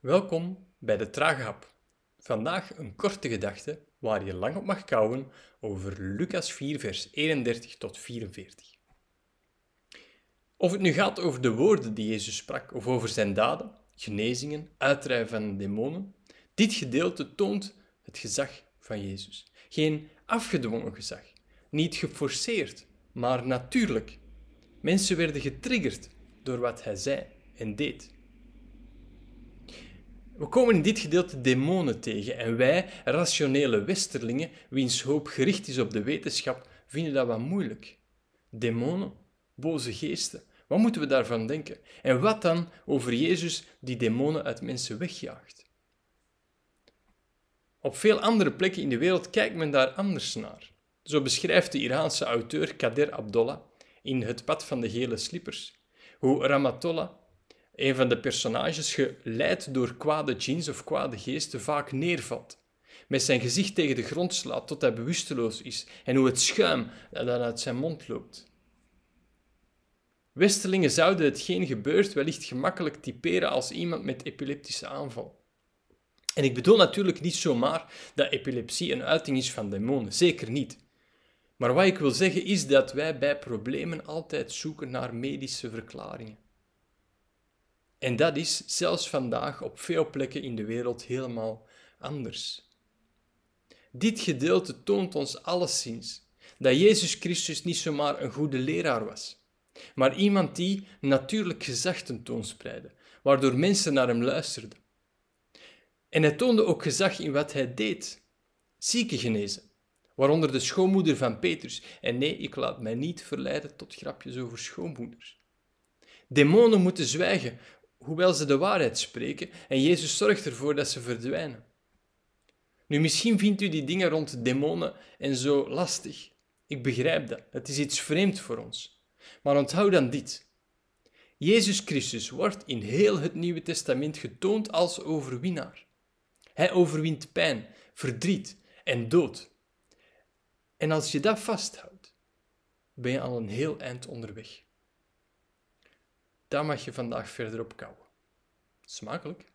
Welkom bij de Trage Hap. Vandaag een korte gedachte waar je lang op mag kouwen over Lucas 4, vers 31 tot 44. Of het nu gaat over de woorden die Jezus sprak of over zijn daden, genezingen, uitdrijven van demonen, dit gedeelte toont het gezag van Jezus. Geen afgedwongen gezag, niet geforceerd, maar natuurlijk. Mensen werden getriggerd door wat hij zei en deed. We komen in dit gedeelte demonen tegen en wij, rationele westerlingen, wiens hoop gericht is op de wetenschap, vinden dat wat moeilijk. Demonen, boze geesten, wat moeten we daarvan denken? En wat dan over Jezus die demonen uit mensen wegjaagt? Op veel andere plekken in de wereld kijkt men daar anders naar. Zo beschrijft de Iraanse auteur Kader Abdollah in Het pad van de gele slippers hoe Ramatollah een van de personages, geleid door kwade djinns of kwade geesten, vaak neervalt. Met zijn gezicht tegen de grond slaat tot hij bewusteloos is en hoe het schuim dat uit zijn mond loopt. Westelingen zouden hetgeen gebeurt wellicht gemakkelijk typeren als iemand met epileptische aanval. En ik bedoel natuurlijk niet zomaar dat epilepsie een uiting is van demonen, zeker niet. Maar wat ik wil zeggen is dat wij bij problemen altijd zoeken naar medische verklaringen. En dat is zelfs vandaag op veel plekken in de wereld helemaal anders. Dit gedeelte toont ons alleszins dat Jezus Christus niet zomaar een goede leraar was, maar iemand die natuurlijk gezag tentoonspreidde, waardoor mensen naar hem luisterden. En hij toonde ook gezag in wat hij deed: zieken genezen, waaronder de schoonmoeder van Petrus. En nee, ik laat mij niet verleiden tot grapjes over schoonmoeders. Demonen moeten zwijgen, hoewel ze de waarheid spreken, en Jezus zorgt ervoor dat ze verdwijnen. Nu, misschien vindt u die dingen rond demonen en zo lastig. Ik begrijp dat. Het is iets vreemd voor ons. Maar onthoud dan dit. Jezus Christus wordt in heel het Nieuwe Testament getoond als overwinnaar. Hij overwint pijn, verdriet en dood. En als je dat vasthoudt, ben je al een heel eind onderweg. Daar mag je vandaag verder op kouwen. Smakelijk!